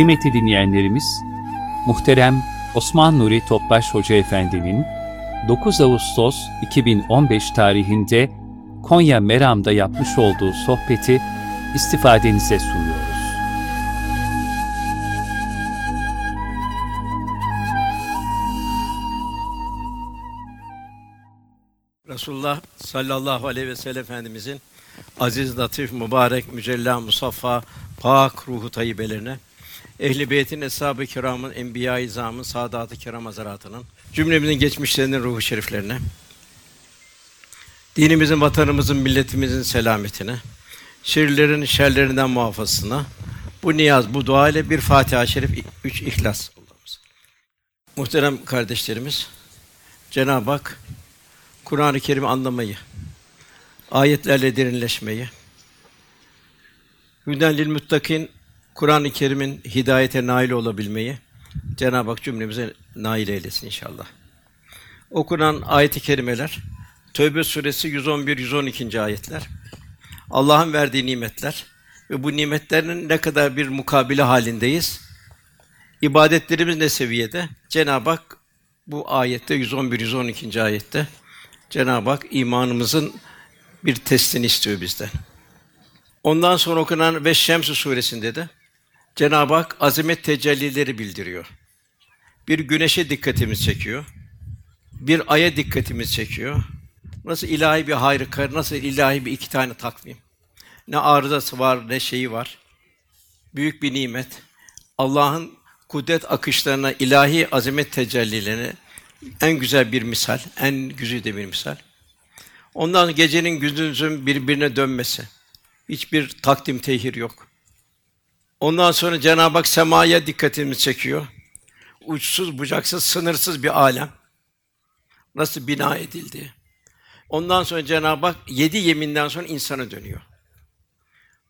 Kıymetli dinleyenlerimiz, muhterem Osman Nuri Topbaş Hoca Efendi'nin 9 Ağustos 2015 tarihinde Konya Meram'da yapmış olduğu sohbeti istifadenize sunuyoruz. Resulullah sallallahu aleyhi ve sellem Efendimizin aziz, latif, mübarek, mücella, musaffa, pak ruhu tayyibelerine, ehl-i beytin, eshab-ı kiramın, enbiya-i izamın, saadat-ı kiram hazaratının, cümlemizin geçmişlerinin ruhu şeriflerine, dinimizin, vatanımızın, milletimizin selametine, şerlerin şerlerinden muhafazasına, bu niyaz, bu dua ile bir Fatiha-i Şerif, üç İhlas. Muhterem kardeşlerimiz, Cenab-ı Hak Kur'an-ı Kerim'i anlamayı, ayetlerle derinleşmeyi, Hüden lil muttakin Kur'an-ı Kerim'in hidayete nail olabilmeyi Cenab-ı Hak cümlemize nail eylesin inşallah. Okunan ayet-i kerimeler Tövbe suresi 111 112. ayetler. Allah'ın verdiği nimetler ve bu nimetlerin ne kadar bir mukabele halindeyiz. İbadetlerimiz ne seviyede? Cenab-ı Hak bu ayette 111 112. ayette Cenab-ı Hak imanımızın bir testini istiyor bizden. Ondan sonra okunan ve Şems suresinde de Cenab-ı Hak azamet tecellileri bildiriyor. Bir güneşe dikkatimiz çekiyor. Bir aya dikkatimiz çekiyor. Nasıl ilahi bir harika, nasıl ilahi bir iki tane takvim. Ne arızası var, ne şeyi var. Büyük bir nimet. Allah'ın kudret akışlarına, ilahi azamet tecellilerine en güzel bir misal, en güzide bir misal. Ondan gecenin gündüzün birbirine dönmesi. Hiçbir takdim tehir yok. Ondan sonra Cenab-ı Hak semaya dikkatimizi çekiyor. Uçsuz bucaksız, sınırsız bir alem. Nasıl bina edildi? Ondan sonra Cenab-ı Hak yedi yeminden sonra insana dönüyor.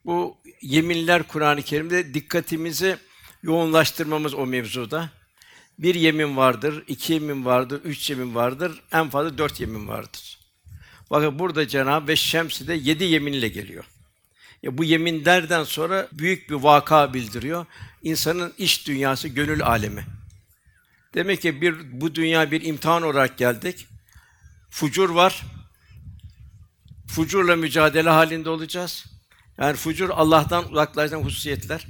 Bu yeminler Kur'an-ı Kerim'de dikkatimizi yoğunlaştırmamız o mevzuda. Bir yemin vardır, iki yemin vardır, üç yemin vardır, en fazla dört yemin vardır. Bakın burada Cenab-ı ve Şems'i de yedi yeminle geliyor. Ya bu yeminlerden sonra büyük bir vaka bildiriyor. İnsanın iç dünyası, gönül alemi. Demek ki bir bu dünya bir imtihan olarak geldik. Fucur var. Fucurla mücadele halinde olacağız. Yani fucur Allah'tan uzaklaşan hususiyetler.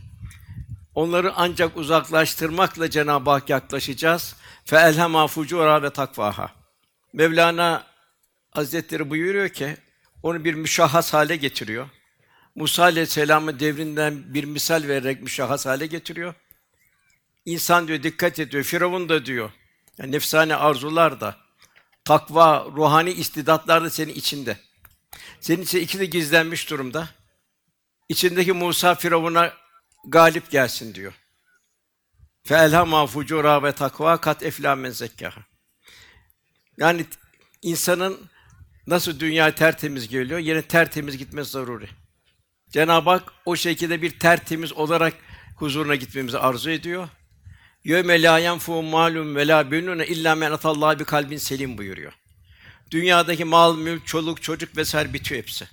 Onları ancak uzaklaştırmakla Cenab-ı Hak yaklaşacağız. Fe elhema fucura ve takvaha. Mevlana Hazretleri buyuruyor ki onu bir müşahhas hale getiriyor. Musa Aleyhisselam'ın devrinden bir misal vererek müşahhas hale getiriyor. İnsan diyor dikkat ediyor. Firavun da diyor. Yani nefsane arzular da takva, ruhani istidatlar da senin içinde. Senin için ikisi de gizlenmiş durumda. İçindeki Musa Firavun'a galip gelsin diyor. Fe elhama fucura ve takva kat efla men. Yani insanın nasıl dünya tertemiz geliyor, yine tertemiz gitmesi zaruri. Cenab-ı Hak o şekilde bir tertemiz olarak huzuruna gitmemizi arzu ediyor. Yevme la yenfu malum ve la benun illa men atallaha bi kalbin selim buyuruyor. Dünyadaki mal, mülk, çoluk, çocuk vesaire bitiyor hepsi.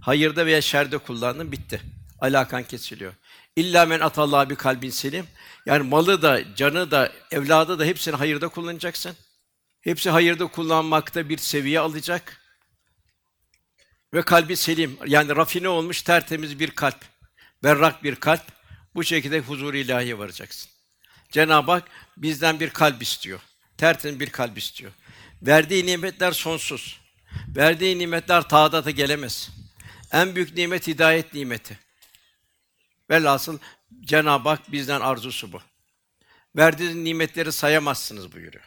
Hayırda veya şerde kullandın bitti. Alakan kesiliyor. İlla men atallaha bir kalbin selim. Yani malı da, canı da, evladı da hepsini hayırda kullanacaksın. Hepsi hayırda kullanmakta bir seviye alacak. Ve kalbi selim, yani rafine olmuş tertemiz bir kalp, berrak bir kalp. Bu şekilde huzur ilahiye varacaksın. Cenab-ı Hak bizden bir kalp istiyor. Tertemiz bir kalp istiyor. Verdiği nimetler sonsuz. Verdiği nimetler taadata gelemez. En büyük nimet hidayet nimeti. Velhasıl Cenab-ı Hak bizden arzusu bu. Verdiğiniz nimetleri sayamazsınız buyuruyor.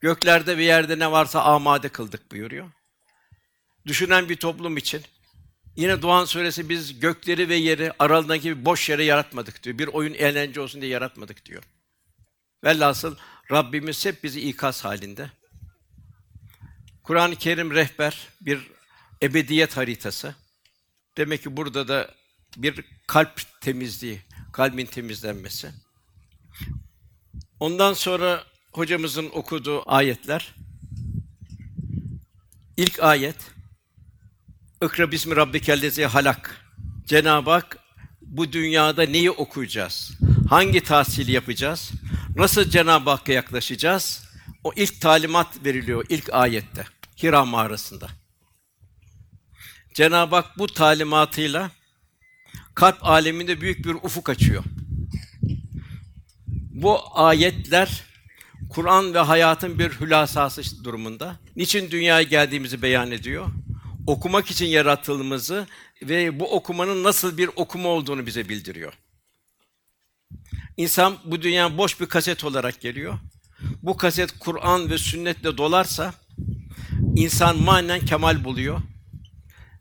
Göklerde ve yerde ne varsa amade kıldık buyuruyor. Düşünen bir toplum için yine Doğan suresi biz gökleri ve yeri aralarındaki bir boş yere yaratmadık diyor. Bir oyun eğlence olsun diye yaratmadık diyor. Velhasıl Rabbimiz hep bizi ikaz halinde. Kur'an-ı Kerim rehber, bir ebediyet haritası. Demek ki burada da bir kalp temizliği, kalbin temizlenmesi. Ondan sonra hocamızın okuduğu ayetler. İlk ayet İkra bismi rabbikellezi halak. Cenab-ı Hak bu dünyada neyi okuyacağız? Hangi tahsili yapacağız? Nasıl Cenab-ı Hakk'a yaklaşacağız? O ilk talimat veriliyor ilk ayette. Hira mağarasında. Cenab-ı Hak bu talimatıyla kalp aleminde büyük bir ufuk açıyor. Bu ayetler Kur'an ve hayatın bir hülasası durumunda. Niçin dünyaya geldiğimizi beyan ediyor. Okumak için yaratıldığımızı ve bu okumanın nasıl bir okuma olduğunu bize bildiriyor. İnsan bu dünya boş bir kaset olarak geliyor. Bu kaset Kur'an ve sünnetle dolarsa insan manen kemal buluyor.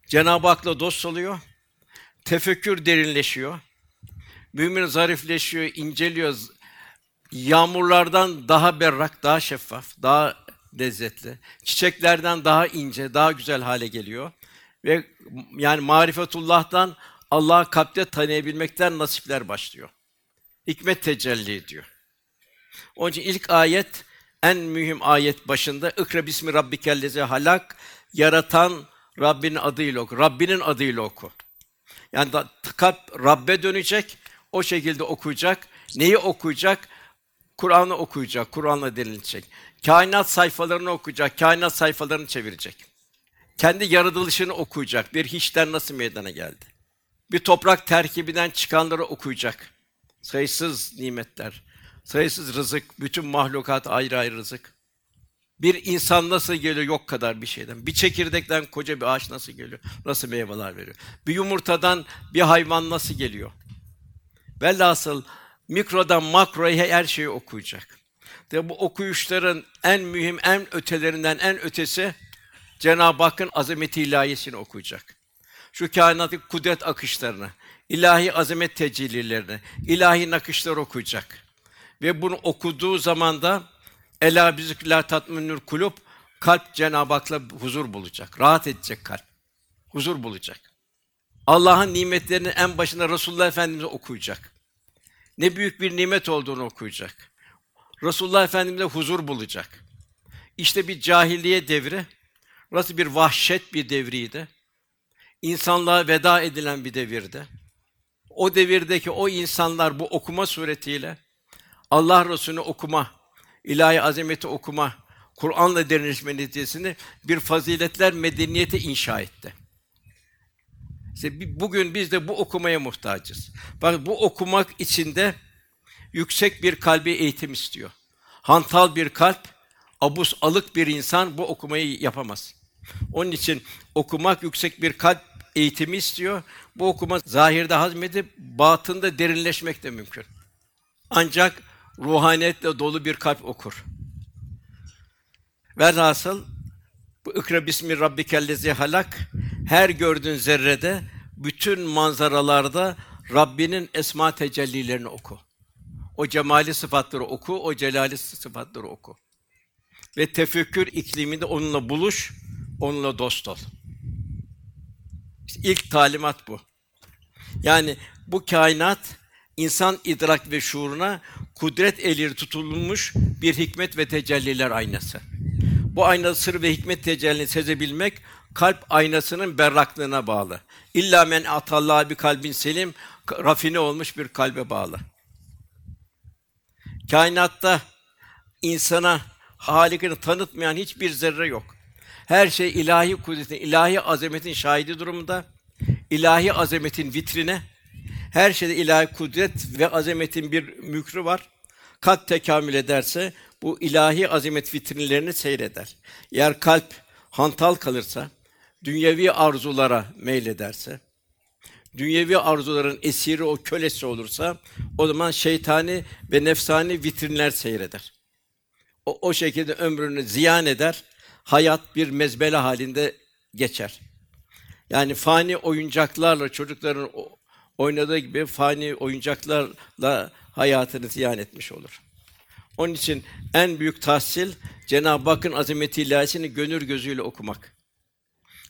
Cenab-ı Hak'la dost oluyor. Tefekkür derinleşiyor. Mümin zarifleşiyor, inceliyor. Yağmurlardan daha berrak, daha şeffaf, daha lezzetli. Çiçeklerden daha ince, daha güzel hale geliyor. Ve yani marifetullah'tan Allah'ı kalpte tanıyabilmekten nasipler başlıyor. Hikmet tecelli ediyor. Onun için ilk ayet en mühim ayet başında ikra bismi rabbikellezi halak yaratan Rabbinin adıyla oku. Rabbinin adıyla oku. Yani da, kalp Rabbe dönecek, o şekilde okuyacak. Neyi okuyacak? Kur'an'ı okuyacak, Kur'an'la derinlecek. Kainat sayfalarını okuyacak, kainat sayfalarını çevirecek. Kendi yaratılışını okuyacak. Bir hiçten nasıl meydana geldi? Bir toprak terkibinden çıkanları okuyacak. Sayısız nimetler, sayısız rızık, bütün mahlukat ayrı ayrı rızık. Bir insan nasıl geliyor yok kadar bir şeyden. Bir çekirdekten koca bir ağaç nasıl geliyor? Nasıl meyveler veriyor? Bir yumurtadan bir hayvan nasıl geliyor? Velhasıl mikrodan makroya her şeyi okuyacak. De bu okuyuşların en mühim, en ötelerinden en ötesi Cenab-ı Hakk'ın azameti ilahiyesini okuyacak. Şu kainatın kudret akışlarını, ilahi azamet tecellilerini, ilahi nakışları okuyacak. Ve bunu okuduğu zaman da ela bizikla tatminül kulub kalp Cenab-ı Hak'la huzur bulacak. Rahat edecek kalp. Huzur bulacak. Allah'ın nimetlerinin en başında Resulullah Efendimizi okuyacak. Ne büyük bir nimet olduğunu okuyacak. Resulullah Efendimiz'e huzur bulacak. İşte bir cahiliye devri, nasıl bir vahşet bir devriydi. İnsanlığa veda edilen bir devirdi. O devirdeki o insanlar bu okuma suretiyle Allah Resulü'nü okuma, ilahi azameti okuma, Kur'an'la derinleşme neticesinde bir faziletler medeniyeti inşa etti. İşte bugün biz de bu okumaya muhtacız. Bak bu okumak içinde yüksek bir kalbi eğitim istiyor. Hantal bir kalp, abus alık bir insan bu okumayı yapamaz. Onun için okumak yüksek bir kalp eğitimi istiyor. Bu okuma zahirde hazmedip batında derinleşmek de mümkün. Ancak ruhaniyetle dolu bir kalp okur. Velhasıl bu ikra bismi rabbikellezi halak her gördüğün zerrede bütün manzaralarda Rabbinin esma tecellilerini oku. O cemali sıfatları oku, o celali sıfatları oku. Ve tefekkür ikliminde onunla buluş, onunla dost ol. İşte ilk talimat bu. Yani bu kainat insan idrak ve şuuruna kudret elir tutulmuş bir hikmet ve tecelliler aynası. Bu ayna sır ve hikmet tecellini sezebilmek kalp aynasının berraklığına bağlı. İlla men atallah bir kalbin selim rafine olmuş bir kalbe bağlı. Kainatta insana Halikini tanıtmayan hiçbir zerre yok. Her şey ilahi kudretin, ilahi azametin şahidi durumunda. İlahi azametin vitrine. Her şeyde ilahi kudret ve azametin bir mükrü var. Kalp tekamül ederse bu ilahi azamet vitrinlerini seyreder. Eğer kalp hantal kalırsa, dünyevi arzulara meylederse, dünyevi arzuların esiri o kölesi olursa o zaman şeytani ve nefsani vitrinler seyreder. O, o şekilde ömrünü ziyan eder. Hayat bir mezbele halinde geçer. Yani fani oyuncaklarla çocukların oynadığı gibi fani oyuncaklarla hayatını ziyan etmiş olur. Onun için en büyük tahsil Cenab-ı Hakk'ın azameti ilahisini gönül gözüyle okumak.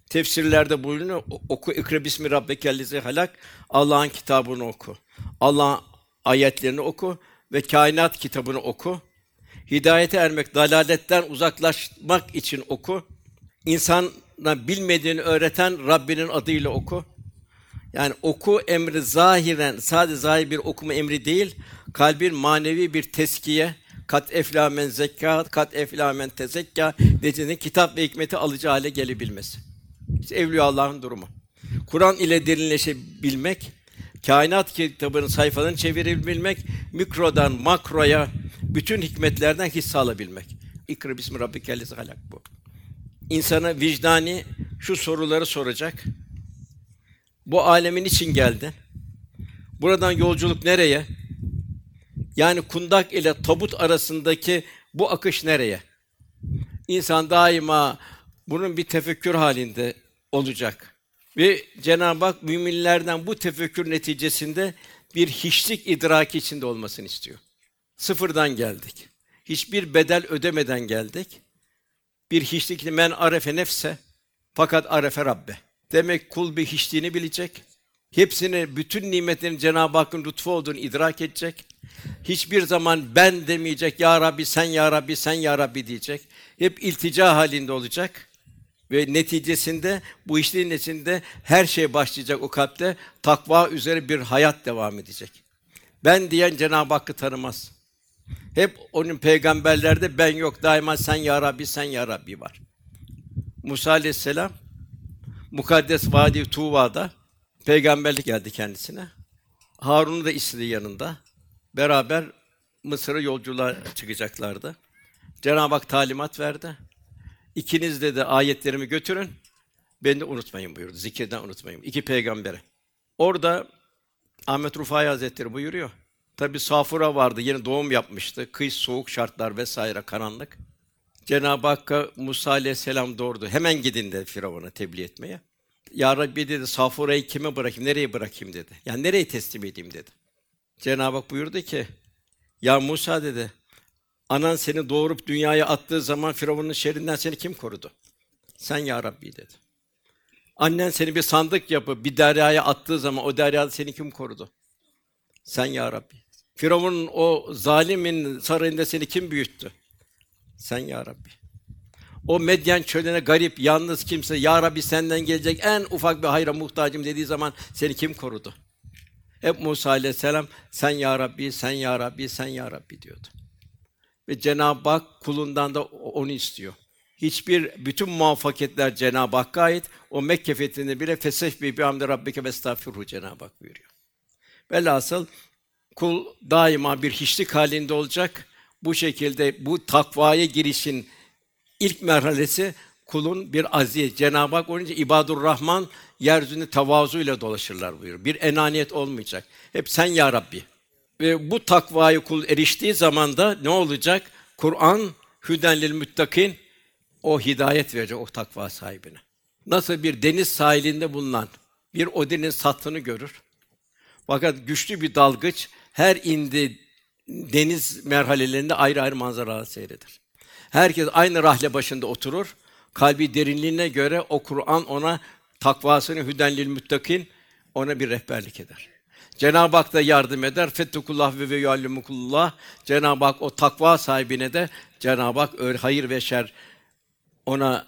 Tefsirlerde bulunuyor. Oku ikra bismi rabbekellezi halak. Allah'ın kitabını oku. Allah'ın ayetlerini oku ve kainat kitabını oku. Hidayete ermek, dalaletten uzaklaşmak için oku. İnsana bilmediğini öğreten Rabbinin adıyla oku. Yani oku emri zahiren sadece zahir bir okuma emri değil, kalbin manevi bir teskiye, kat eflamen zekka, kat eflamen tezekka dediğinde kitap ve hikmeti alıcı hale gelebilmesi. İşte durumu. Kur'an ile derinleşebilmek, kainat kitabının sayfalarını çevirebilmek, mikrodan makroya bütün hikmetlerden hisse alabilmek. İkra bismi rabbikellezi halak bu. İnsana vicdani şu soruları soracak. Bu alemin için geldi. Buradan yolculuk nereye? Yani kundak ile tabut arasındaki bu akış nereye? İnsan daima bunun bir tefekkür halinde olacak. Ve Cenab-ı Hak müminlerden bu tefekkür neticesinde bir hiçlik idraki içinde olmasını istiyor. Sıfırdan geldik. Hiçbir bedel ödemeden geldik. Bir hiçlikli men arefe nefse fakat arefe Rabbe. Demek kul bir hiçliğini bilecek. Hepsini, bütün nimetlerin Cenab-ı Hakk'ın lütfu olduğunu idrak edecek. Hiçbir zaman ben demeyecek, Ya Rabbi, sen Ya Rabbi, sen Ya Rabbi diyecek. Hep iltica halinde olacak. Ve neticesinde, bu işlerin içinde her şey başlayacak o kalpte. Takva üzere bir hayat devam edecek. Ben diyen Cenab-ı Hakk'ı tanımaz. Hep onun peygamberlerde ben yok, daima sen Ya Rabbi, sen Ya Rabbi var. Musa aleyhisselam, mukaddes vadi Tuva'da peygamberlik geldi kendisine. Harun'u da istedi yanında. Beraber Mısır'a yolculuğa çıkacaklardı. Cenab-ı Hak talimat verdi. İkiniz de de ayetlerimi götürün. Beni de unutmayın buyurdu. Zikirden unutmayın. İki peygambere. Orada Ahmet Rufai Hazretleri buyuruyor. Tabi Safura vardı. Yeni doğum yapmıştı. Kış, soğuk şartlar vesaire karanlık. Cenab-ı Hakk'a Musa aleyhisselam doğurdu. Hemen gidin dedi Firavun'a tebliğ etmeye. Ya Rabbi dedi, Safura'yı kime bırakayım, nereye bırakayım dedi. Yani nereye teslim edeyim dedi. Cenab-ı Hak buyurdu ki, ya Musa dedi, anan seni doğurup dünyaya attığı zaman Firavun'un şerrinden seni kim korudu? Sen ya Rabbi dedi. Annen seni bir sandık yapıp bir deryaya attığı zaman o deryada seni kim korudu? Sen ya Rabbi. Firavun'un o zalimin sarayında seni kim büyüttü? Sen ya Rabbi. O Medyen çölüne garip, yalnız kimse, Ya Rabbi senden gelecek en ufak bir hayra muhtacım dediği zaman seni kim korudu? Hep Musa aleyhisselam, sen Ya Rabbi, sen Ya Rabbi, sen Ya Rabbi diyordu. Ve Cenab-ı Hak kulundan da onu istiyor. Hiçbir, bütün muvaffakiyetler Cenab-ı Hakk'a ait. O Mekke fethinde bile feseh bi hamdi rabbike ve estağfirhu Cenab-ı Hak buyuruyor. Velhasıl kul daima bir hiçlik halinde olacak. Bu şekilde bu takvaya girişin ilk merhalesi kulun bir aziz. Cenab-ı Hak onun için ibadur Rahman yeryüzünde tavazuyla dolaşırlar buyuruyor. Bir enaniyet olmayacak. Hep sen ya Rabbi. Ve bu takvayı kul eriştiği zaman da ne olacak? Kur'an hüden lil muttakin o hidayet verecek o takva sahibine. Nasıl bir deniz sahilinde bulunan bir o deniz sattığını görür. Fakat güçlü bir dalgıç her indi deniz merhalelerinde ayrı ayrı manzaralar seyreder. Herkes aynı rahle başında oturur. Kalbi derinliğine göre o Kur'an ona takvasını hüdenlil muttakin ona bir rehberlik eder. Cenab-ı Hak da yardım eder. Fettukullah ve ve yuallimukullah. Cenab-ı Hak o takva sahibine de Cenab-ı Hak öyle hayır ve şer ona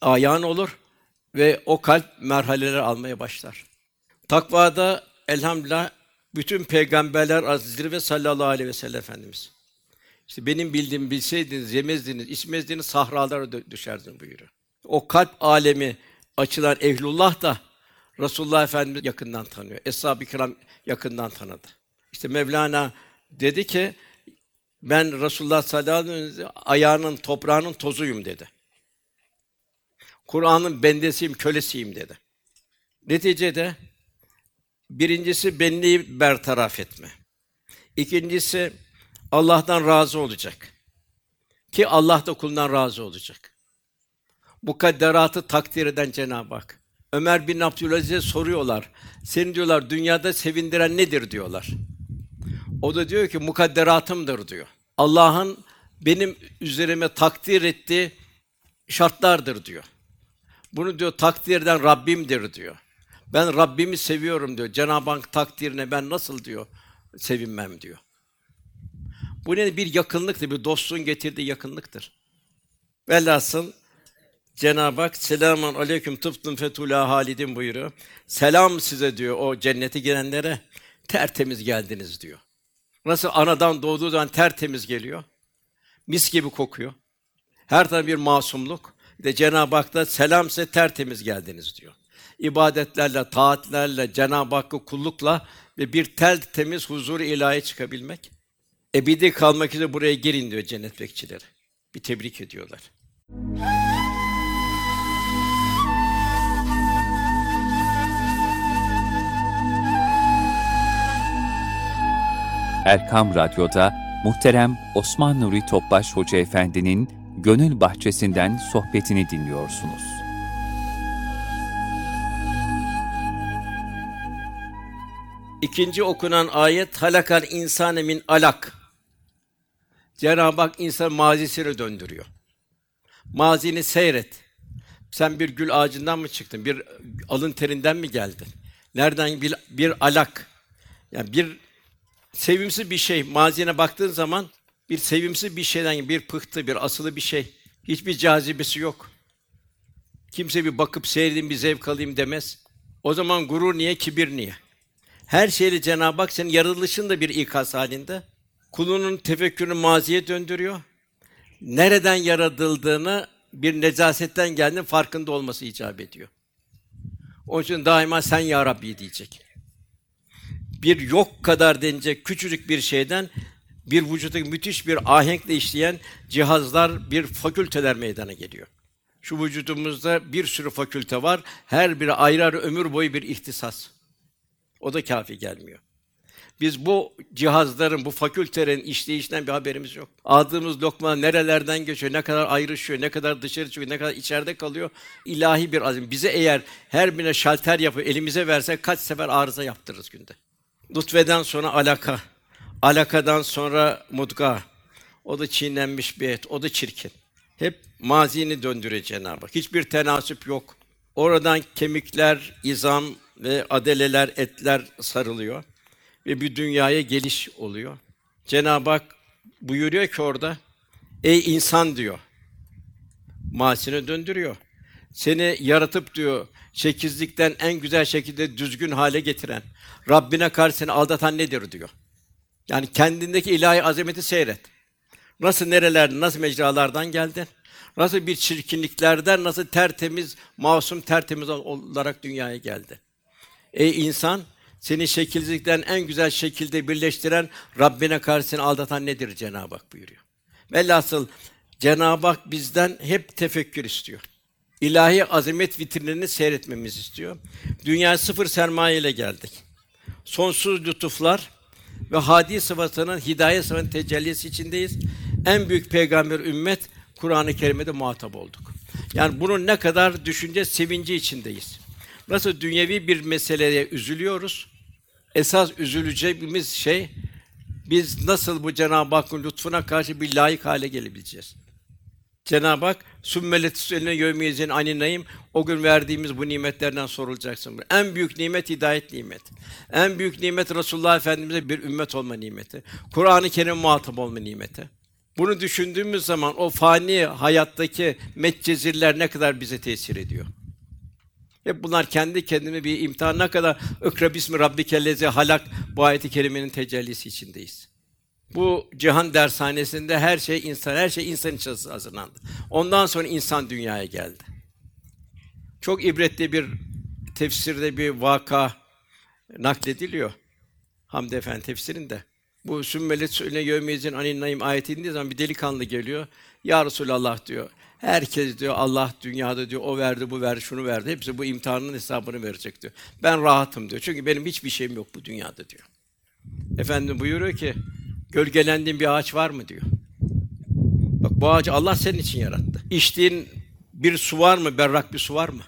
ayağın olur ve o kalp merhaleler almaya başlar. Takvada elhamdülillah bütün peygamberler azizleri ve sallallahu aleyhi ve sellem efendimiz. İşte benim bildiğim bilseydiniz, yemezdiniz, içmezdiniz, sahralara düşerdiniz buyuruyor. O kalp alemi açılan ehlullah da Resulullah Efendimiz yakından tanıyor. Eshab-ı Kiram yakından tanıdı. İşte Mevlana dedi ki ben Resulullah sallallahu aleyhi ve sellem ayağının toprağının tozuyum dedi. Kur'an'ın bendesiyim, kölesiyim dedi. Neticede birincisi benliği bertaraf etme. İkincisi Allah'tan razı olacak. Ki Allah da kulundan razı olacak. Bu kadderatı takdir eden Cenab-ı Hak. Ömer bin Abdülaziz'e soruyorlar. Seni diyorlar dünyada sevindiren nedir diyorlar. O da diyor ki mukadderatımdır diyor. Allah'ın benim üzerime takdir ettiği şartlardır diyor. Bunu diyor takdir eden Rabbimdir diyor. Ben Rabbimi seviyorum diyor. Cenab-ı Hak takdirine ben nasıl diyor sevinmem diyor. Bu ne bir yakınlıktır, bir dostluğun getirdiği yakınlıktır. Velhasıl Cenab-ı Hak selamun aleyküm tıftun fetula halidin buyuruyor. Selam size diyor o cennete girenlere tertemiz geldiniz diyor. Nasıl anadan doğduğu zaman tertemiz geliyor. Mis gibi kokuyor. Her taraf bir masumluk. De Cenab-ı Hak da selam size tertemiz geldiniz diyor. İbadetlerle, taatlerle, Cenab-ı Hakk'a kullukla ve bir tel temiz huzur-u ilahi çıkabilmek. Ebedi kalmak için buraya girin diyor cennet bekçileri. Bir tebrik ediyorlar. Erkam Radyo'da muhterem Osman Nuri Topbaş Hoca Efendi'nin Gönül Bahçesinden sohbetini dinliyorsunuz. İkinci okunan ayet halakal insane min alak. Cenab-ı Hak insan mazisini döndürüyor. Mazini seyret. Sen bir gül ağacından mı çıktın? Bir alın terinden mi geldin? Nereden bir, bir alak? Yani bir sevimsiz bir şey. Mazine baktığın zaman bir sevimsiz bir şeyden bir pıhtı, bir asılı bir şey. Hiçbir cazibesi yok. Kimse bir bakıp seyredeyim, bir zevk alayım demez. O zaman gurur niye, kibir niye? Her şeyle Cenab-ı Hak senin yaratılışın da bir ikaz halinde. Kulunun tefekkürünü maziye döndürüyor. Nereden yaratıldığını bir necasetten geldiğinin farkında olması icap ediyor. Onun için daima sen ya Rabbi diyecek. Bir yok kadar denecek küçücük bir şeyden bir vücuttaki müthiş bir ahenkle işleyen cihazlar, bir fakülteler meydana geliyor. Şu vücudumuzda bir sürü fakülte var. Her biri ayrı ayrı ömür boyu bir ihtisas. O da kafi gelmiyor. Biz bu cihazların, bu fakültelerin işleyişinden bir haberimiz yok. Aldığımız lokma nerelerden geçiyor, ne kadar ayrışıyor, ne kadar dışarı çıkıyor, ne kadar içeride kalıyor. İlahi bir azim. Bize eğer her birine şalter yapıp elimize versek kaç sefer arıza yaptırırız günde. Lütfeden sonra alaka, alakadan sonra mudga. O da çiğnenmiş bir et, o da çirkin. Hep mazini döndürüyor Cenab-ı Hak. Hiçbir tenasüp yok. Oradan kemikler, izam ve adeleler, etler sarılıyor ve bir dünyaya geliş oluyor. Cenab-ı Hak buyuruyor ki orada, ey insan diyor, masine döndürüyor. Seni yaratıp diyor, şekizlikten en güzel şekilde düzgün hale getiren, Rabbine karşı seni aldatan nedir diyor. Yani kendindeki ilahi azameti seyret. Nasıl nerelerden, nasıl mecralardan geldin? Nasıl bir çirkinliklerden, nasıl tertemiz, masum tertemiz olarak dünyaya geldi. Ey insan, seni şekilsizlikten en güzel şekilde birleştiren, Rabbine karşı seni aldatan nedir Cenab-ı Hak buyuruyor. Velhasıl Cenab-ı Hak bizden hep tefekkür istiyor. İlahi azamet vitrinini seyretmemizi istiyor. Dünya sıfır sermaye ile geldik. Sonsuz lütuflar ve hadi sıfatının hidayet sıfatının tecellisi içindeyiz. En büyük peygamber ümmet Kur'an-ı Kerim'de muhatap olduk. Yani bunun ne kadar düşünce sevinci içindeyiz. Nasıl dünyevi bir meseleye üzülüyoruz? Esas üzüleceğimiz şey biz nasıl bu Cenab-ı Hakk'ın lütfuna karşı bir layık hale gelebileceğiz. Cenab-ı Hak sümmelet üstüne yevmiyezin aninayım o gün verdiğimiz bu nimetlerden sorulacaksın. En büyük nimet hidayet nimet. En büyük nimet Resulullah Efendimize bir ümmet olma nimeti. Kur'an-ı Kerim muhatap olma nimeti. Bunu düşündüğümüz zaman o fani hayattaki metcezirler ne kadar bize tesir ediyor. Hep bunlar kendi kendine bir imtihan ne kadar ikra bismi rabbikellezi halak bu ayeti kerimenin tecellisi içindeyiz. Bu cihan dershanesinde her şey insan, her şey insan için hazırlandı. Ondan sonra insan dünyaya geldi. Çok ibretli bir tefsirde bir vaka naklediliyor. Hamdi Efendi tefsirinde. Bu sümmelet söyle yevmiyezin anin naim ayeti indiği zaman bir delikanlı geliyor. Ya Resulallah diyor. Herkes diyor Allah dünyada diyor o verdi bu verdi şunu verdi. Hepsi bu imtihanın hesabını verecek diyor. Ben rahatım diyor. Çünkü benim hiçbir şeyim yok bu dünyada diyor. Efendim buyuruyor ki gölgelendiğin bir ağaç var mı diyor. Bak bu ağacı Allah senin için yarattı. İçtiğin bir su var mı? Berrak bir su var mı?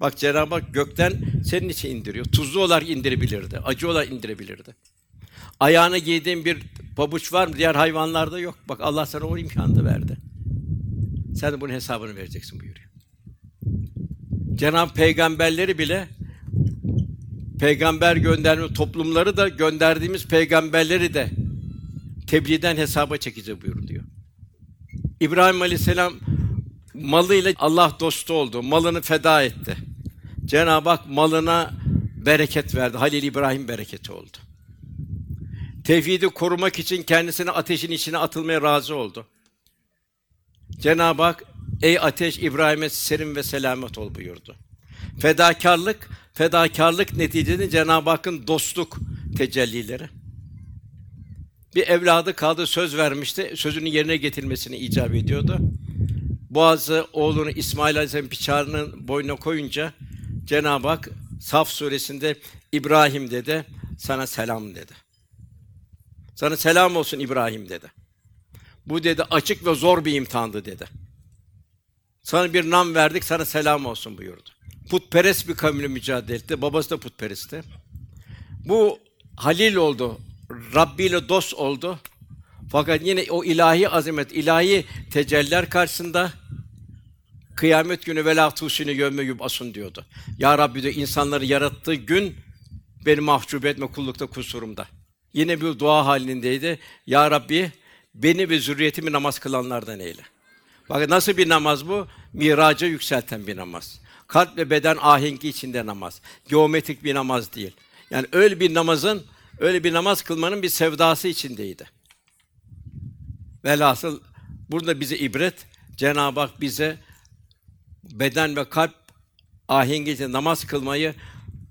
Bak Cenab-ı Hak gökten senin için indiriyor. Tuzlu olarak indirebilirdi. Acı olarak indirebilirdi. Ayağına giydiğin bir pabuç var mı? Diğer hayvanlarda yok. Bak Allah sana o imkanı verdi. Sen de bunun hesabını vereceksin buyuruyor. Cenab-ı Peygamberleri bile peygamber gönderme toplumları da gönderdiğimiz peygamberleri de tebliğden hesaba çekeceğiz buyuruyor. İbrahim Aleyhisselam malıyla Allah dostu oldu. Malını feda etti. Cenab-ı Hak malına bereket verdi. Halil İbrahim bereketi oldu. Tevhidi korumak için kendisini ateşin içine atılmaya razı oldu. Cenab-ı Hak ey ateş İbrahim'e serin ve selamet ol buyurdu. Fedakarlık, fedakarlık neticesinde Cenab-ı Hakk'ın dostluk tecellileri. Bir evladı kaldı söz vermişti. Sözünü yerine getirmesini icap ediyordu. Boğazı oğlunu İsmail Aleyhisselam bıçağının boynuna koyunca Cenab-ı Hak Saf suresinde İbrahim dedi, sana selam dedi. Sana selam olsun İbrahim dedi. Bu dedi açık ve zor bir imtihandı dedi. Sana bir nam verdik, sana selam olsun buyurdu. Putperest bir kavimle mücadele etti. Babası da putperestti. Bu Halil oldu. Rabbi ile dost oldu. Fakat yine o ilahi azamet, ilahi tecelliler karşısında kıyamet günü vela tusini yevme yub'asun diyordu. Ya Rabbi de insanları yarattığı gün beni mahcup etme kullukta kusurumda. Yine bir dua halindeydi. Ya Rabbi beni ve zürriyetimi namaz kılanlardan eyle. Bakın nasıl bir namaz bu? Miraca yükselten bir namaz. Kalp ve beden ahengi içinde namaz. Geometrik bir namaz değil. Yani öyle bir namazın, öyle bir namaz kılmanın bir sevdası içindeydi. Velhasıl burada bize ibret Cenab-ı Hak bize beden ve kalp ahengi içinde namaz kılmayı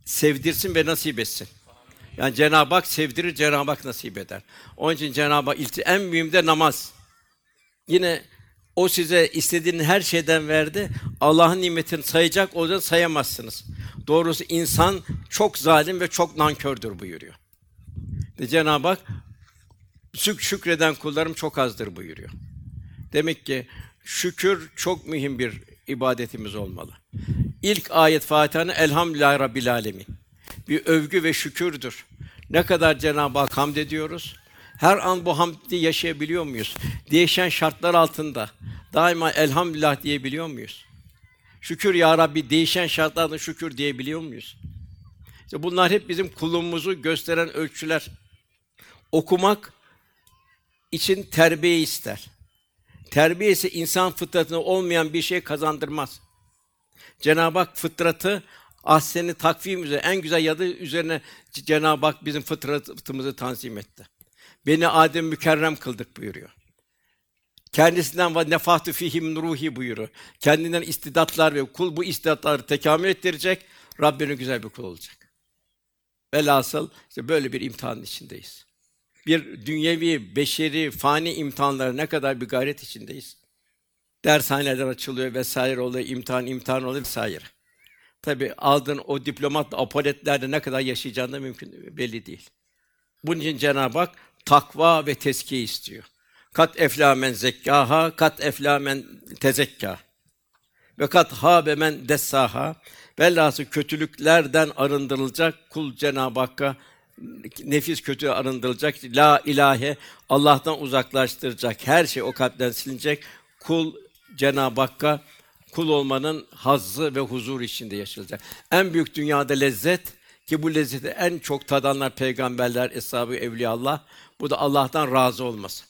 sevdirsin ve nasip etsin. Yani Cenab-ı Hak sevdirir, Cenab-ı Hak nasip eder. Onun için Cenab-ı Hak ilti en mühim de namaz. Yine o size istediğin her şeyden verdi. Allah'ın nimetini sayacak olsa sayamazsınız. Doğrusu insan çok zalim ve çok nankördür buyuruyor. Ve Cenab-ı Hak şük şükreden kullarım çok azdır buyuruyor. Demek ki şükür çok mühim bir ibadetimiz olmalı. İlk ayet Fatiha'nın Elhamdülillahi Rabbil Alemin. Bir övgü ve şükürdür. Ne kadar Cenab-ı Hak hamd ediyoruz. Her an bu hamdi yaşayabiliyor muyuz? Değişen şartlar altında daima elhamdülillah diyebiliyor muyuz? Şükür ya Rabbi değişen şartlarda şükür diyebiliyor muyuz? İşte bunlar hep bizim kulluğumuzu gösteren ölçüler. Okumak için terbiye ister. Terbiye ise insan fıtratına olmayan bir şey kazandırmaz. Cenab-ı Hak fıtratı ahseni takvim üzere en güzel yadı üzerine Cenab-ı Hak bizim fıtratımızı tanzim etti. Beni Adem mükerrem kıldık buyuruyor. Kendisinden ve nefahtu fihim ruhi buyuruyor. Kendinden istidatlar ve kul bu istidatları tekamül ettirecek. Rabbinin güzel bir kul olacak. Velhasıl işte böyle bir imtihanın içindeyiz. Bir dünyevi, beşeri, fani imtihanlara ne kadar bir gayret içindeyiz. Dershaneler açılıyor vesaire oluyor, imtihan imtihan oluyor vesaire. Tabi aldığın o diplomat apoletlerde ne kadar yaşayacağın da mümkün belli değil. Bunun için Cenab-ı Hak takva ve teskiye istiyor. Kat eflamen zekkaha, kat eflamen tezekka. Ve kat habe men dessaha. Velhâsıl kötülüklerden arındırılacak kul Cenab-ı Hakk'a nefis kötü arındırılacak. La ilahe Allah'tan uzaklaştıracak. Her şey o kalpten silinecek. Kul Cenab-ı Hakk'a kul olmanın hazzı ve huzur içinde yaşayacak. En büyük dünyada lezzet ki bu lezzeti en çok tadanlar peygamberler, eshab-ı evliyaullah. Bu da Allah'tan razı olması.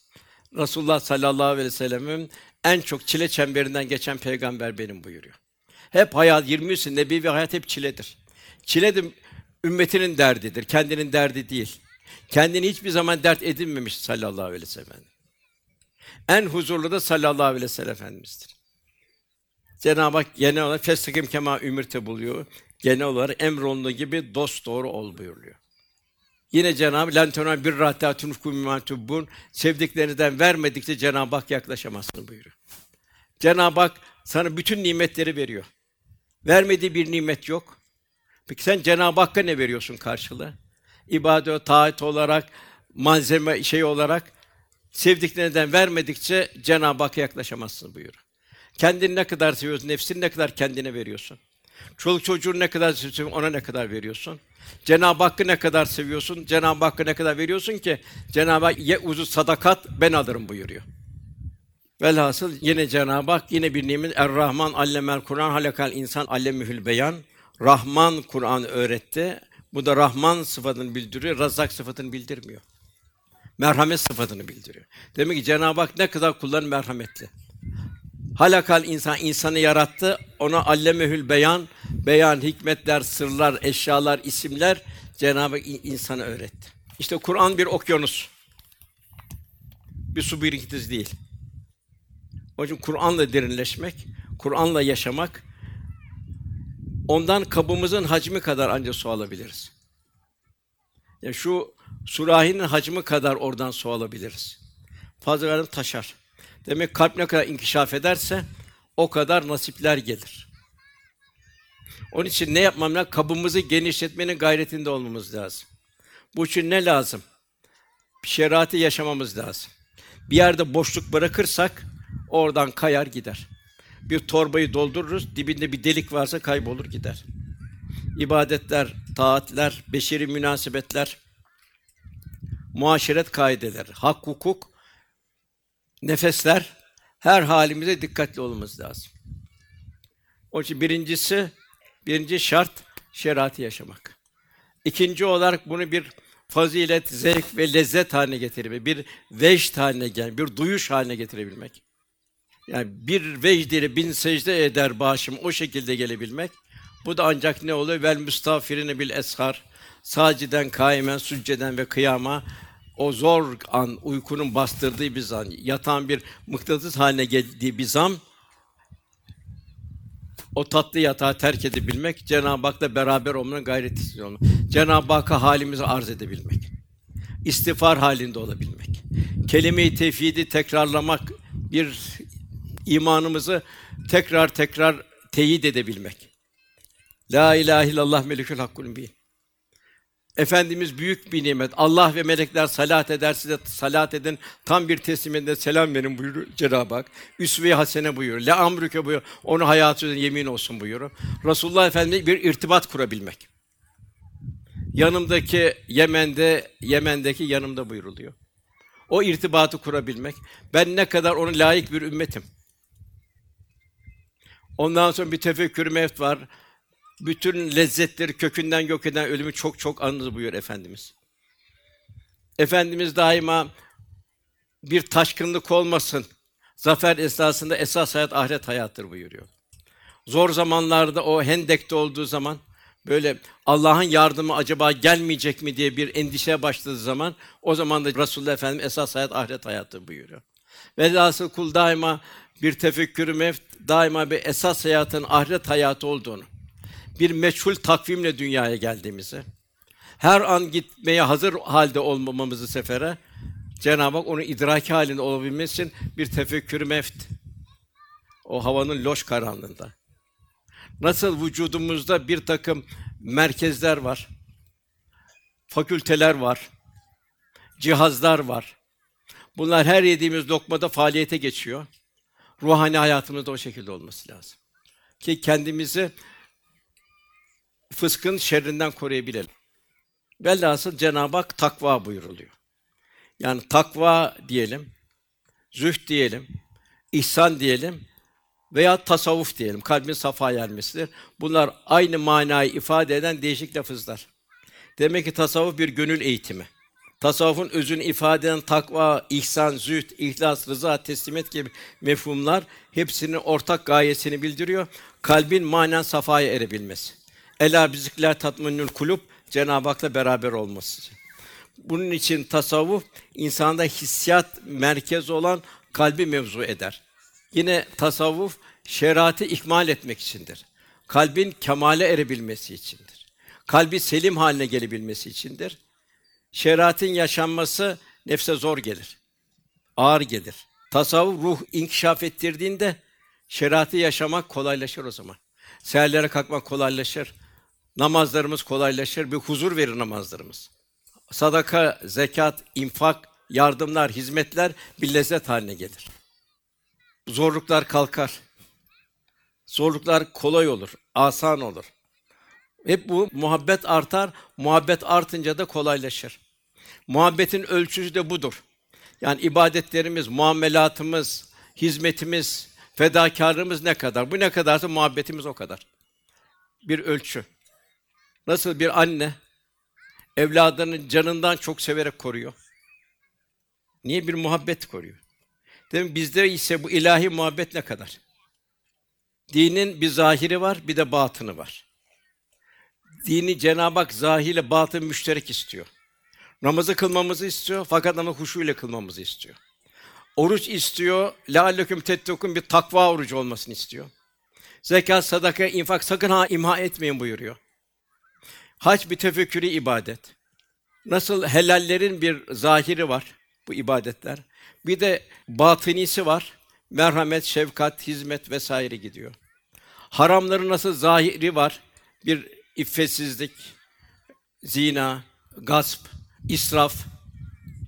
Resulullah sallallahu aleyhi ve sellem'in en çok çile çemberinden geçen peygamber benim buyuruyor. Hep hayat 20 sene nebi ve hayat hep çiledir. Çile de ümmetinin derdidir, kendinin derdi değil. Kendini hiçbir zaman dert edinmemiş sallallahu aleyhi ve sellem. En huzurlu da sallallahu aleyhi ve sellem efendimizdir. Cenab-ı Hak genel olarak festakim kema ümirte buluyor. Genel olarak emrolunduğu gibi dost doğru ol buyuruyor. Yine Cenab-ı Lentona bir rahtatun kumimatubun sevdiklerinizden vermedikçe Cenab-ı Hak yaklaşamazsın buyuruyor. Cenab-ı Hak sana bütün nimetleri veriyor. Vermediği bir nimet yok. Peki sen Cenab-ı Hakk'a ne veriyorsun karşılığı? İbadet, taat olarak, malzeme şey olarak sevdiklerinden vermedikçe Cenab-ı Hakk'a yaklaşamazsın buyuruyor. Kendini ne kadar seviyorsun, nefsini ne kadar kendine veriyorsun. Çoluk çocuğunu ne kadar seviyorsun, ona ne kadar veriyorsun. Cenab-ı Hakk'ı ne kadar seviyorsun, Cenab-ı Hakk'ı ne kadar veriyorsun ki Cenab-ı Hak ye uzu sadakat ben alırım buyuruyor. Velhasıl yine Cenab-ı Hak yine bir nimet Er-Rahman allemel Kur'an halakal insan allemühül beyan. Rahman Kur'an öğretti. Bu da Rahman sıfatını bildiriyor, Razzak sıfatını bildirmiyor. Merhamet sıfatını bildiriyor. Demek ki Cenab-ı Hak ne kadar kulların merhametli. Halakal insan insanı yarattı. Ona allemehül beyan, beyan hikmetler, sırlar, eşyalar, isimler Cenab-ı Hak öğretti. İşte Kur'an bir okyanus. Bir su birikintisi değil. Onun için Kur'an'la derinleşmek, Kur'an'la yaşamak, ondan kabımızın hacmi kadar ancak su alabiliriz. Yani şu surahinin hacmi kadar oradan su alabiliriz. Fazla verdim taşar. Demek kalp ne kadar inkişaf ederse o kadar nasipler gelir. Onun için ne yapmam lazım? Kabımızı genişletmenin gayretinde olmamız lazım. Bu için ne lazım? Şeriatı yaşamamız lazım. Bir yerde boşluk bırakırsak oradan kayar gider. Bir torbayı doldururuz, dibinde bir delik varsa kaybolur gider. İbadetler, taatler, beşeri münasebetler, muaşeret kaideleri, hak, hukuk, nefesler, her halimize dikkatli olmamız lazım. O için birincisi, birinci şart şeriatı yaşamak. İkinci olarak bunu bir fazilet, zevk ve lezzet haline getirmek, bir vecd haline gel, bir duyuş haline getirebilmek. Yani bir vecd ile bin secde eder başım o şekilde gelebilmek. Bu da ancak ne oluyor? Vel müstafirine bil eshar. Saciden, kaimen, sücceden ve kıyama o zor an, uykunun bastırdığı bir zan, yatan bir mıknatıs haline geldiği bir zam, o tatlı yatağı terk edebilmek, Cenab-ı Hak'la beraber olmanın gayreti istiyor. Cenab-ı Hakk'a halimizi arz edebilmek. İstiğfar halinde olabilmek. Kelime-i tevhidi tekrarlamak, bir imanımızı tekrar tekrar teyit edebilmek. La ilahe illallah melikül hakkul mübin. Efendimiz büyük bir nimet. Allah ve melekler salat eder size salat edin. Tam bir tesliminde selam verin buyuruyor Cenab-ı Hak. Üsve-i hasene buyuruyor. La amrüke buyuruyor. Onu hayatı yemin olsun buyuruyor. Resulullah Efendimiz bir irtibat kurabilmek. Yanımdaki Yemen'de Yemen'deki yanımda buyuruluyor. O irtibatı kurabilmek. Ben ne kadar ona layık bir ümmetim. Ondan sonra bir tefekkür mevt var bütün lezzetleri kökünden yok eden ölümü çok çok anınız buyuruyor Efendimiz. Efendimiz daima bir taşkınlık olmasın. Zafer esasında esas hayat ahiret hayattır buyuruyor. Zor zamanlarda o hendekte olduğu zaman böyle Allah'ın yardımı acaba gelmeyecek mi diye bir endişeye başladığı zaman o zaman da Resulullah Efendimiz esas hayat ahiret hayattır buyuruyor. Velhasıl kul daima bir tefekkürü mevt, daima bir esas hayatın ahiret hayatı olduğunu, bir meçhul takvimle dünyaya geldiğimizi, her an gitmeye hazır halde olmamamızı sefere, Cenab-ı Hak onu idraki halinde olabilmesi için bir tefekkür meft. O havanın loş karanlığında. Nasıl vücudumuzda bir takım merkezler var, fakülteler var, cihazlar var. Bunlar her yediğimiz lokmada faaliyete geçiyor. Ruhani hayatımızda o şekilde olması lazım. Ki kendimizi fıskın şerrinden koruyabilelim. Velhasıl Cenab-ı Hak takva buyuruluyor. Yani takva diyelim, zühd diyelim, ihsan diyelim veya tasavvuf diyelim. Kalbin safa ermesidir. Bunlar aynı manayı ifade eden değişik lafızlar. Demek ki tasavvuf bir gönül eğitimi. Tasavvufun özünü ifade eden takva, ihsan, zühd, ihlas, rıza, teslimiyet gibi mefhumlar hepsinin ortak gayesini bildiriyor. Kalbin manen safaya erebilmesi. Ela bizikler tatminül kulub Cenab-ı Hak'la beraber olması. Bunun için tasavvuf insanda hissiyat merkezi olan kalbi mevzu eder. Yine tasavvuf şeriatı ikmal etmek içindir. Kalbin kemale erebilmesi içindir. Kalbi selim haline gelebilmesi içindir. Şeriatın yaşanması nefse zor gelir. Ağır gelir. Tasavvuf ruh inkişaf ettirdiğinde şeriatı yaşamak kolaylaşır o zaman. Seherlere kalkmak kolaylaşır. Namazlarımız kolaylaşır, bir huzur verir namazlarımız. Sadaka, zekat, infak, yardımlar, hizmetler bir lezzet haline gelir. Zorluklar kalkar. Zorluklar kolay olur, asan olur. Hep bu muhabbet artar, muhabbet artınca da kolaylaşır. Muhabbetin ölçüsü de budur. Yani ibadetlerimiz, muamelatımız, hizmetimiz, fedakarlığımız ne kadar? Bu ne kadarsa muhabbetimiz o kadar. Bir ölçü. Nasıl bir anne evladının canından çok severek koruyor. Niye bir muhabbet koruyor? Demek bizde ise bu ilahi muhabbet ne kadar? Dinin bir zahiri var, bir de batını var. Dini Cenab-ı Hak zahiriyle batın müşterek istiyor. Namazı kılmamızı istiyor fakat namazı huşu ile kılmamızı istiyor. Oruç istiyor, lealleküm tettekun bir takva orucu olmasını istiyor. Zekat, sadaka, infak sakın ha imha etmeyin buyuruyor. Hac bir tefekkürü ibadet. Nasıl helallerin bir zahiri var bu ibadetler. Bir de batınisi var. Merhamet, şefkat, hizmet vesaire gidiyor. Haramların nasıl zahiri var? Bir iffetsizlik, zina, gasp, israf,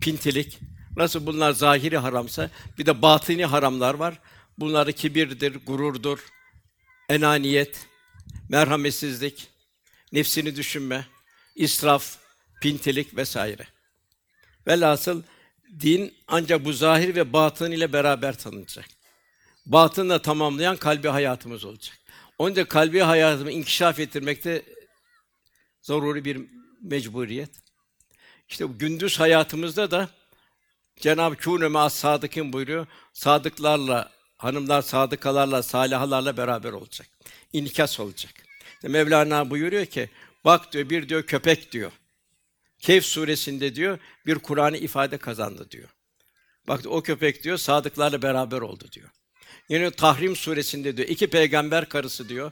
pintilik. Nasıl bunlar zahiri haramsa bir de batini haramlar var. Bunlar kibirdir, gururdur, enaniyet, merhametsizlik, nefsini düşünme, israf, pintilik vesaire. Velhasıl din ancak bu zahir ve batın ile beraber tanınacak. Batınla tamamlayan kalbi hayatımız olacak. İçin kalbi hayatımı inkişaf ettirmekte zaruri bir mecburiyet. İşte bu gündüz hayatımızda da Cenab-ı Kûne mâ sadıkın buyuruyor. Sadıklarla, hanımlar sadıkalarla, salihalarla beraber olacak. İnikas olacak. Mevlana buyuruyor ki, bak diyor bir diyor köpek diyor. Kehf suresinde diyor bir Kur'an'ı ifade kazandı diyor. Bak o köpek diyor sadıklarla beraber oldu diyor. Yine Tahrim suresinde diyor iki peygamber karısı diyor.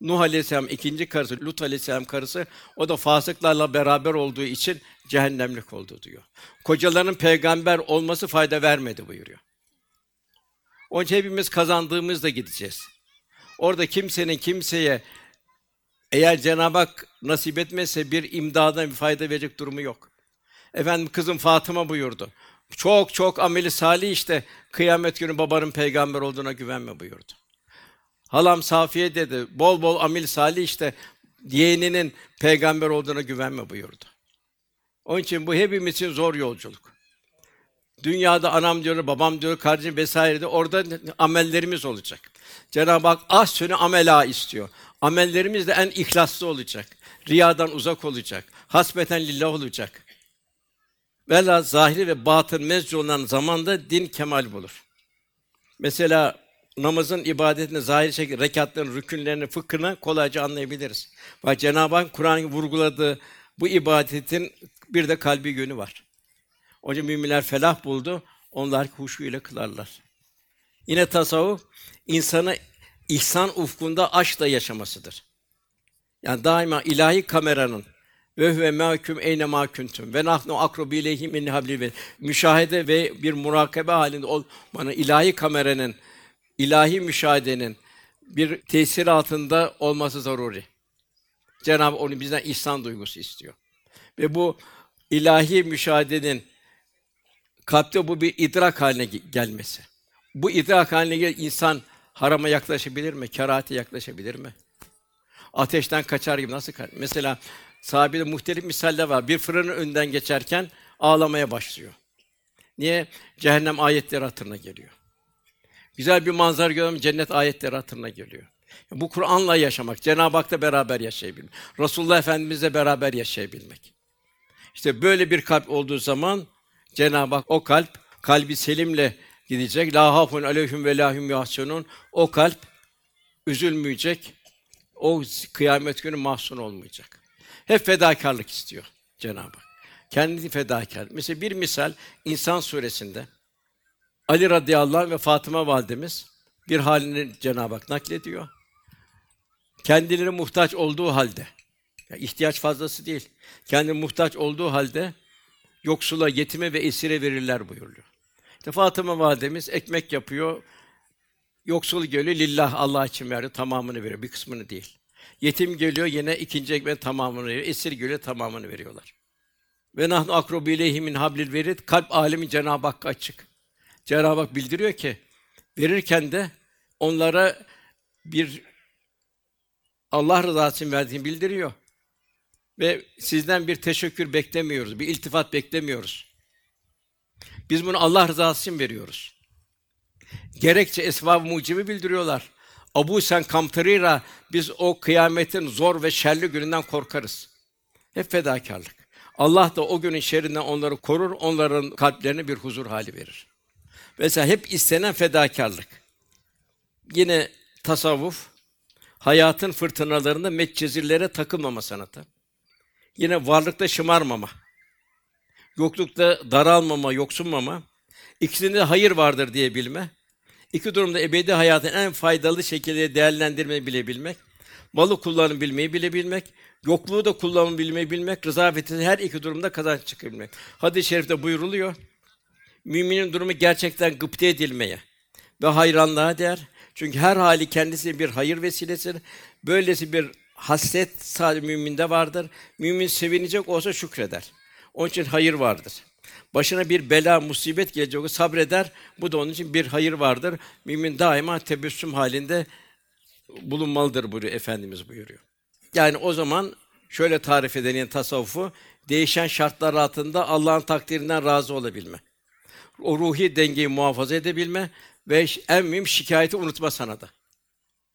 Nuh Aleyhisselam ikinci karısı, Lut Aleyhisselam karısı o da fasıklarla beraber olduğu için cehennemlik oldu diyor. Kocaların peygamber olması fayda vermedi buyuruyor. Onun için hepimiz kazandığımızda gideceğiz. Orada kimsenin kimseye eğer Cenab-ı Hak nasip etmezse bir imdadan bir fayda verecek durumu yok. Efendim kızım Fatıma buyurdu. Çok çok ameli salih işte kıyamet günü babanın peygamber olduğuna güvenme buyurdu. Halam Safiye dedi. Bol bol amel salih işte yeğeninin peygamber olduğuna güvenme buyurdu. Onun için bu hepimiz için zor yolculuk. Dünyada anam diyor, babam diyor, kardeşim vesaire de orada amellerimiz olacak. Cenab-ı Hak az sönü amela istiyor. Amellerimiz de en ihlaslı olacak. Riyadan uzak olacak. Hasbeten lillah olacak. Vela zahiri ve batın mezci olan zamanda din kemal bulur. Mesela namazın ibadetini zahir şekilde rekatların, rükünlerini, fıkhını kolayca anlayabiliriz. Bak Cenab-ı Hak Kur'an'ın vurguladığı bu ibadetin bir de kalbi yönü var. İçin müminler felah buldu. Onlar huşu ile kılarlar. Yine tasavvuf insanı ihsan ufkunda aşkla yaşamasıdır. Yani daima ilahi kameranın ve huve mahkum eyne ma kuntum ve nahnu ileyhi min hablil ve müşahede ve bir murakabe halinde olmanın ilahi kameranın ilahi müşahedenin bir tesir altında olması zaruri. Cenab-ı onu bizden ihsan duygusu istiyor. Ve bu ilahi müşahedenin kalpte bu bir idrak haline gelmesi. Bu idrak haline gel insan harama yaklaşabilir mi? Kerahate yaklaşabilir mi? Ateşten kaçar gibi nasıl kaçar? Mesela sahabede muhtelif misaller var. Bir fırının önünden geçerken ağlamaya başlıyor. Niye? Cehennem ayetleri hatırına geliyor. Güzel bir manzara görüyorum, cennet ayetleri hatırına geliyor. Bu Kur'an'la yaşamak, Cenab-ı Hak'la beraber yaşayabilmek, Resulullah Efendimizle beraber yaşayabilmek. İşte böyle bir kalp olduğu zaman Cenab-ı Hak o kalp kalbi selimle gidecek. La hafun aleyhim ve lahum yahsunun. O kalp üzülmeyecek. O kıyamet günü mahzun olmayacak. Hep fedakarlık istiyor Cenab-ı Hak. Kendini fedakar. Mesela bir misal İnsan suresinde Ali radıyallahu anh ve Fatıma validemiz bir halini Cenab-ı Hak naklediyor. Kendileri muhtaç olduğu halde, yani ihtiyaç fazlası değil, kendi muhtaç olduğu halde yoksula, yetime ve esire verirler buyuruyor. İşte Fatıma validemiz ekmek yapıyor, yoksul geliyor, lillah Allah için veriyor, tamamını veriyor, bir kısmını değil. Yetim geliyor, yine ikinci ekmeğin tamamını veriyor, esir geliyor, tamamını veriyorlar. Ve nahnu akrobu ileyhi min hablil verid, kalp alemi Cenab-ı Hakk'a açık. Cenab-ı Hak bildiriyor ki verirken de onlara bir Allah rızası için verdiğini bildiriyor. Ve sizden bir teşekkür beklemiyoruz, bir iltifat beklemiyoruz. Biz bunu Allah rızası için veriyoruz. Gerekçe esbab mucibi bildiriyorlar. Abu sen kamtarira biz o kıyametin zor ve şerli gününden korkarız. Hep fedakarlık. Allah da o günün şerrinden onları korur, onların kalplerine bir huzur hali verir. Mesela hep istenen fedakarlık. Yine tasavvuf, hayatın fırtınalarında metcezirlere takılmama sanatı. Yine varlıkta şımarmama. yoklukta daralmama, yoksunmama, ikisinde de hayır vardır diye bilme, iki durumda ebedi hayatın en faydalı şekilde değerlendirmeyi bilebilmek, malı kullanım bilmeyi bilebilmek, yokluğu da kullanım bilmeyi bilmek, rıza ve her iki durumda kazanç çıkabilmek. Hadis-i şerifte buyuruluyor. Müminin durumu gerçekten gıpte edilmeye ve hayranlığa değer. Çünkü her hali kendisi bir hayır vesilesidir. Böylesi bir hasret sadece müminde vardır. Mümin sevinecek olsa şükreder. Onun için hayır vardır. Başına bir bela, musibet gelecek olsa sabreder. Bu da onun için bir hayır vardır. Mümin daima tebessüm halinde bulunmalıdır buyuruyor Efendimiz buyuruyor. Yani o zaman şöyle tarif edenin tasavvufu değişen şartlar altında Allah'ın takdirinden razı olabilme. O ruhi dengeyi muhafaza edebilme ve en mühim şikayeti unutma sanatı.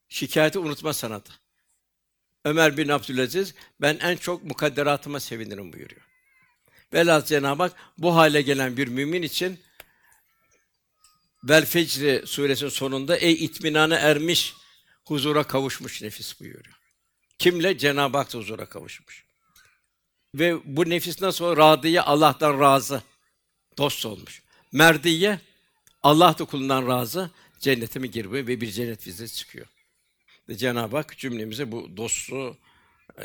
Şikayeti unutma sanatı. Ömer bin Abdülaziz ben en çok mukadderatıma sevinirim buyuruyor. Velhâsıl Cenab-ı Hak bu hale gelen bir mümin için Vel Fecr suresinin sonunda ey itminana ermiş, huzura kavuşmuş nefis buyuruyor. Kimle? Cenab-ı Hak huzura kavuşmuş. Ve bu nefis nasıl o? Radiye Allah'tan razı. Dost olmuş. Merdiye Allah da kulundan razı. Cennete mi girmiyor ve bir cennet vizesi çıkıyor. Ve Cenab-ı Hak cümlemize bu dostu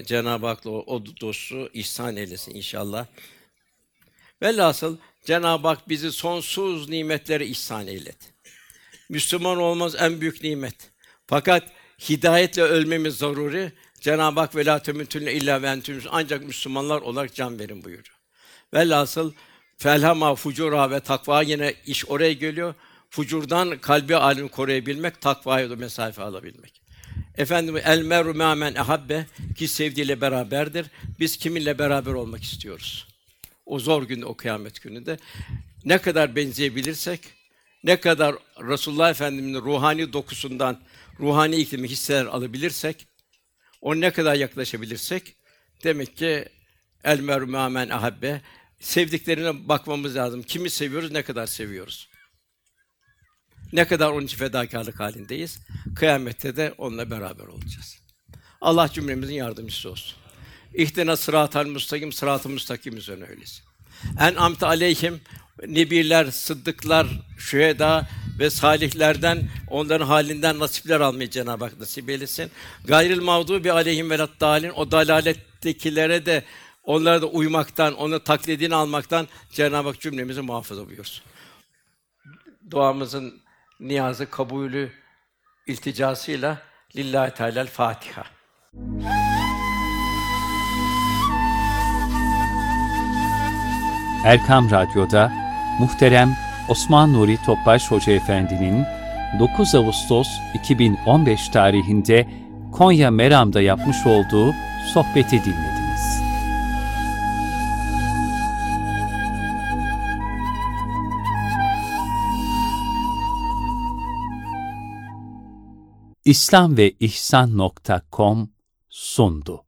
Cenab-ı Hak'la o, o dostu ihsan eylesin inşallah. Velhasıl Cenab-ı Hak bizi sonsuz nimetleri ihsan eyledi. Müslüman olmaz en büyük nimet. Fakat hidayetle ölmemiz zaruri. Cenab-ı Hak velâ temütünne illa ve entüm ancak Müslümanlar olarak can verin buyuruyor. Velhasıl felhama fucura ve takva yine iş oraya geliyor. Fucurdan kalbi alemi koruyabilmek, takvaya da mesafe alabilmek. Efendim el meru men ehabbe ki sevdiğiyle beraberdir. Biz kiminle beraber olmak istiyoruz? O zor günde, o kıyamet gününde ne kadar benzeyebilirsek, ne kadar Resulullah Efendimiz'in ruhani dokusundan, ruhani iklimi hisseler alabilirsek, o ne kadar yaklaşabilirsek, demek ki el meru men ahabbe sevdiklerine bakmamız lazım. Kimi seviyoruz, ne kadar seviyoruz? Ne kadar onun için fedakarlık halindeyiz. Kıyamette de onunla beraber olacağız. Allah cümlemizin yardımcısı olsun. İhdina sıratal mustakim, sırat-ı müstakim üzerine öylesin. En amte aleyhim nebiler, sıddıklar, şüheda ve salihlerden onların halinden nasipler almayı Cenab-ı Hak nasip eylesin. Gayril mağdubi aleyhim velat dalin o dalalettekilere de onlara da uymaktan, onu taklidini almaktan Cenab-ı Hak cümlemizi muhafaza buyursun. Duamızın niyazı kabulü ilticasıyla lillahi teala Fatiha. Erkam Radyo'da muhterem Osman Nuri Topbaş Hoca Efendi'nin 9 Ağustos 2015 tarihinde Konya Meram'da yapmış olduğu sohbeti dinlediniz. İslam ve İhsan.com sundu.